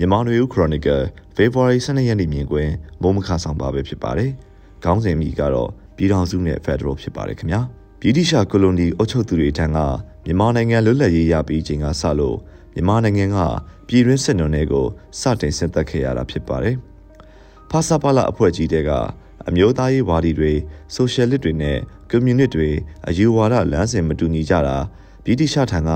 မြန်မာနွေဦးခရိုနီကယ်ဖေဖော်ဝါရီ12ရက်နေ့မြင်ကွင်းမိုးမခဆောင်ပါပဲဖြစ်ပါတယ်။ခေါင်းစဉ်မိကတော့ပြည်ထောင်စုနဲ့ဖက်ဒရယ်ဖြစ်ပါတယ်ခင်ဗျာ။ဗြိတိရှကိုလိုနီအုပ်ချုပ်သူတွေထံကမြန်မာနိုင်ငံလွတ်လပ်ရေးရပြီးချိန်ကစလို့မြန်မာနိုင်ငံကပြည်တွင်းစစ်နုံတွေကိုစတင်ဆင်သက်ခဲ့ရတာဖြစ်ပါတယ်။ဖာစာပါလာအဖွဲ့ကြီးတွေကအမျိုးသားရေးဝါဒီတွေဆိုရှယ်လစ်တွေနဲ့ကွန်မြူနစ်တွေအယူဝါဒလမ်းစဉ်မတူညီကြတာ ဗြိတိရှထံက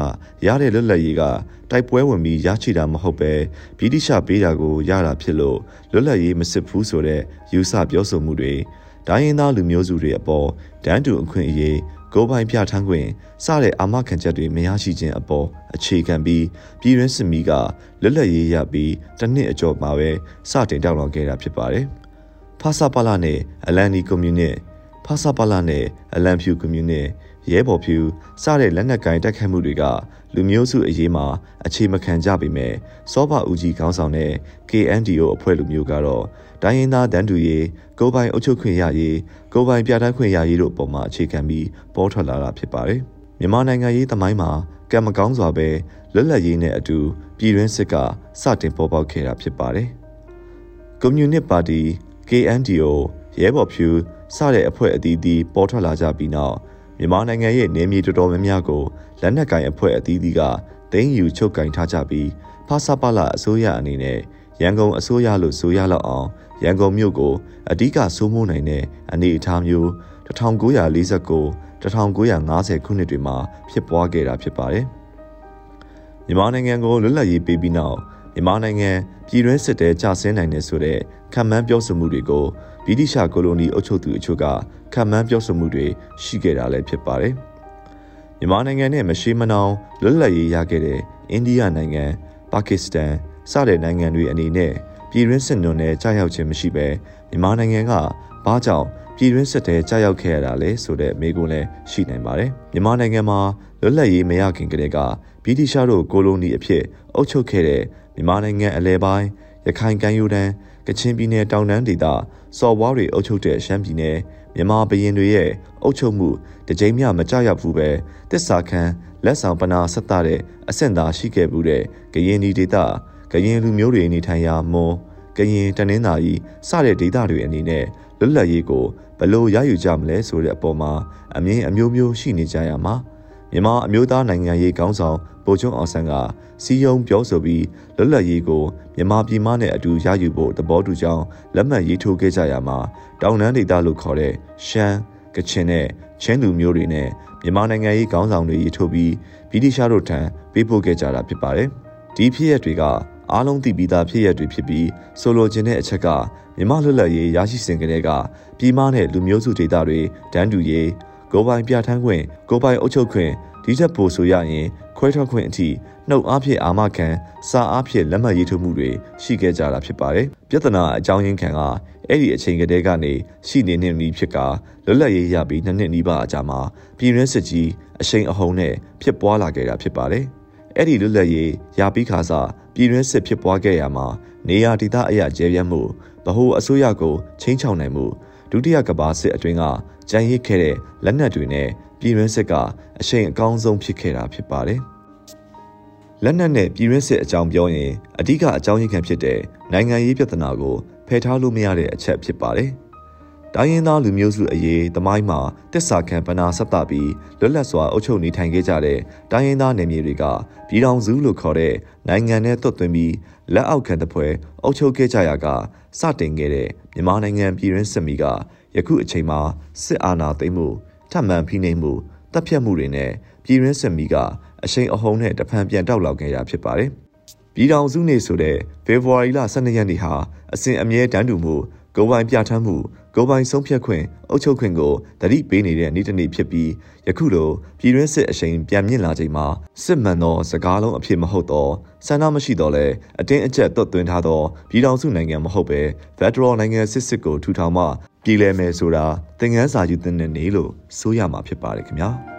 ရတဲ့လွတ်လပ်ရေးကတိုက်ပွဲဝင်ပြီးရရှိတာမဟုတ်ပဲဗြိတိရှပေးတာကိုရတာဖြစ်လို့လွတ်လပ်ရေးမစစ်ဘူးဆိုတဲ့ယူဆပြောဆိုမှုတွေဒိုင်းရင်သားလူမျိုးစုတွေအပေါ်တန်းတူအခွင့်အရေးကိုပိုင်ပြထန်းခွင့်စတဲ့အာမခံချက်တွေမရရှိခြင်းအပေါ်အခြေခံပြီးပြည်တွင်းစစ်မီးကလွတ်လပ်ရေးရပြီးတစ်နှစ်အကျော်မှာပဲစတင်တောက်လောင်ခဲ့တာဖြစ်ပါတယ်။ဖာစာပါလာနဲ့အလန်နီကွန်မြူနစ်ဖာစာပါလာနဲ့အလန်ဖြူကွန်မြူနစ် ရဲဘော်ဖြူစတဲ့လက်နက်ကိုင်တိုက်ခိုက်မှုတွေကလူမျိုးစုအရေးမှာအခြေမခံကြပေမဲ့စောဘဦးကြီးခေါင်းဆောင်တဲ့ KNDO အဖွဲ့လူမျိုးကတော့ဒိုင်းရင်သားတန်းတူရေးကိုပိုင်အုပ်ချုပ်ခွင့်ရရေးကိုပိုင်ပြဋ္ဌာန်းခွင့်ရရေးတို့အပေါ်မှာအခြေခံပြီးပေါ်ထွက်လာတာဖြစ်ပါတယ်။မြန်မာနိုင်ငံရေးသမိုင်းမှာကံမကောင်းစွာပဲလွတ်လပ်ရေးနဲ့အတူပြည်တွင်းစစ်ကစတင်ပေါ်ပေါက်ခဲ့တာဖြစ်ပါတယ်။ကွန်မြူနစ်ပါတီ KNDO ရဲဘော်ဖြူစတဲ့အဖွဲ့အသီးသီးပေါ်ထွက်လာကြပြီးနောက် မြန်မာနိုင်ငံရဲ့နေမြေတော်တော်များများကိုလက်နက်ကင်အဖွဲ့အသီးသီးကသိမ်းယူချုပ်ကင်ထားကြပြီးဖာစာပါလာအစိုးရအနေနဲ့ရန်ကုန်အစိုးရလို့ဆိုရလောက်အောင်ရန်ကုန်မြို့ကိုအဓိကစိုးမိုးနိုင်တဲ့အနေအထားမျိုး1949 1950ခုနှစ်တွေမှာဖြစ်ပွားခဲ့တာဖြစ်ပါတယ်။မြန်မာနိုင်ငံကိုလွတ်လပ်ရေးပေးပြီးနောက် မြန်မာနိုင်ငံပြည်တွင်းစစ်တဲကျဆင်းနိုင်တယ်ဆိုတဲ့ခံမှန်းပြောဆိုမှုတွေကိုဗြိတိရှကိုလိုနီအုပ်ချုပ်သူအချို့ကခံမှန်းပြောဆိုမှုတွေရှိခဲ့တာလည်းဖြစ်ပါတယ်။မြန်မာနိုင်ငံနဲ့မရှိမနှောင်လွတ်လပ်ရေးရခဲ့တဲ့အိန္ဒိယနိုင်ငံပါကစ္စတန်စတဲ့နိုင်ငံတွေအနေနဲ့ ပြည်တွင်းစစ်နွန်နဲ့ကြာရောက်ခြင်းမရှိဘဲမြန်မာနိုင်ငံကဘာကြောင့်ပြည်တွင်းစစ်တဲကြာရောက်ခဲ့ရတာလဲဆိုတဲ့မေးခွန်းလည်းရှိနိုင်ပါတယ်။မြန်မာနိုင်ငံမှာလွတ်လပ်ရေးမရခင်ကတည်းကဗြိတိရှတို့ကိုလိုနီအဖြစ်အုပ်ချုပ်ခဲ့တဲ့မြန်မာနိုင်ငံအလဲပိုင်းရခိုင်ကမ်းရိုးတန်းကချင်ပြည်နယ်တောင်တန်းဒေသစော်ဘွားတွေအုပ်ချုပ်တဲ့ရှမ်းပြည်နယ်မြန်မာဘရင်တွေရဲ့အုပ်ချုပ်မှုတကြိမ်မျှမကြရောက်ဘူးပဲတစ္ဆာခန်းလက်ဆောင်ပနာဆက်တာတဲ့အဆင့်သာရှိခဲ့ဘူးတဲ့ကရင်ဒီဒေသ ကရင်လူမျိုးတွေနေထိုင်ရာမွန်ကရင်တနင်္သာရီစတဲ့ဒေသတွေအနေနဲ့လွတ်လပ်ရေးကိုဘလို့ရယူကြမလဲဆိုတဲ့အပေါ်မှာအမြင်အမျိုးမျိုးရှိနေကြရမှာမြန်မာအမျိုးသားနိုင်ငံရေးခေါင်းဆောင်ဗိုလ်ချုပ်အောင်ဆန်းကစီယုံပြောဆိုပြီးလွတ်လပ်ရေးကိုမြန်မာပြည်မနဲ့အတူရယူဖို့သဘောတူကြောင်းလက်မှတ်ရေးထိုးခဲ့ကြရမှာတောင်တန်းဒေသလို့ခေါ်တဲ့ရှမ်းကချင်နဲ့ချင်းလူမျိုးတွေနဲ့မြန်မာနိုင်ငံရေးခေါင်းဆောင်တွေရေးထိုးပြီးဗြိတိရှားတို့ထံပေးပို့ခဲ့ကြတာဖြစ်ပါတယ်။ဒီဖြစ်ရပ်တွေက အားလုံးသိပြီးသားဖြစ်ရပ်တွေဖြစ်ပြီးဆိုလိုချင်တဲ့အချက်ကမြန်မာလွတ်လပ်ရေးရရှိစဉ်ကတည်းကပြည်မနဲ့လူမျိုးစုဒေသတွေတန်းတူရေးကိုပိုင်ပြဋ္ဌာန်းခွင့်ကိုပိုင်အုပ်ချုပ်ခွင့်ဒီချက်ပို့ဆိုရရင်ခွဲထွက်ခွင့်အထိနှုတ်အားဖြင့်အာမခံစာအားဖြင့်လက်မှတ်ရေးထိုးမှုတွေရှိခဲ့ကြတာဖြစ်ပါတယ်။ပြဿနာအကြောင်းရင်းခံကအဲ့ဒီအချိန်ကတည်းကနေရှိနေနေပြီဖြစ်ကလွတ်လပ်ရေးရပြီးနှစ်နှစ်နီးပါးအကြာမှာပြည်ရင်းစစ်ကြီးအရှိန်အဟုန်နဲ့ဖြစ်ပွားလာခဲ့တာဖြစ်ပါတယ်။ အဲ့ဒီလွတ်လပ်ရေးရပြီးခါစားပြည်ရင်းစစ်ဖြစ်ပွားခဲ့ရမှာနေရာဒေသအရာကျဲပြတ်မှုဗဟိုအစိုးရကိုချင်းချောင်နိုင်မှုဒုတိယကမ္ဘာစစ်အတွင်းကကြံရစ်ခဲ့တဲ့လက်နက်တွေနဲ့ပြည်တွင်းစစ်ကအရှိန်အကောင်းဆုံးဖြစ်ခဲ့တာဖြစ်ပါတယ်။လက်နက်နဲ့ပြည်တွင်းစစ်အကြောင်းပြောရင်အဓိကအကြောင်းရင်းခံဖြစ်တဲ့နိုင်ငံရေးပြဿနာကိုဖယ်ထားလို့မရတဲ့အချက်ဖြစ်ပါတယ်။ တိုင်းရင်းသားလူမျိုးစုအရေးသမိုင်းမှာတစ္ဆာခံပနာဆက်တာပြီးလွတ်လပ်စွာအုပ်ချုပ်နေထိုင်ခဲ့ကြတဲ့တိုင်းရင်းသားနယ်မြေတွေကပြည်ထောင်စုလို့ခေါ်တဲ့နိုင်ငံနဲ့တွတ်သွင်းပြီးလက်အောက်ခံတပွဲအုပ်ချုပ်ခဲ့ကြရကစတင်ခဲ့တဲ့မြန်မာနိုင်ငံပြည်ရင်းစစ်မီကယခုအချိန်မှာစစ်အာဏာသိမ်းမှုထပ်မံဖိနှိပ်မှုတပ်ဖြတ်မှုတွေနဲ့ပြည်ရင်းစစ်မီကအရှိန်အဟုန်နဲ့တဖန်ပြန်တောက်လောက်ခဲ့ရဖြစ်ပါတယ်။ပြည်ထောင်စုနေ့ဆိုတဲ့ဖေဖော်ဝါရီလ12ရက်နေ့ဟာအစဉ်အမြဲတမ်းတူမှုကိုပိုင်ပြဋ္ဌာန်းမှု ကိုပိုင်ဆုံးဖြတ်ခွင့်အုပ်ချုပ်ခွင့်ကိုတတိပေးနေတဲ့နေ့တစ်နေ့ဖြစ်ပြီးယခုလိုပြည်တွင်းစစ်အရှိန်ပြန်မြင့်လာချိန်မှာစစ်မှန်သောစကားလုံးအဖြစ်မဟုတ်တော့ဆန္ဒမရှိတော့လဲအတင်းအကျပ်သွတ်သွင်းထားသောပြည်ထောင်စုနိုင်ငံမဟုတ်ပဲဖက်ဒရယ်နိုင်ငံစစ်စစ်ကိုထူထောင်မှပြည်လဲမယ်ဆိုတာသင်ခန်းစာယူသင့်တဲ့နေ့လို့ဆိုရမှာဖြစ်ပါတယ်ခင်ဗျာ။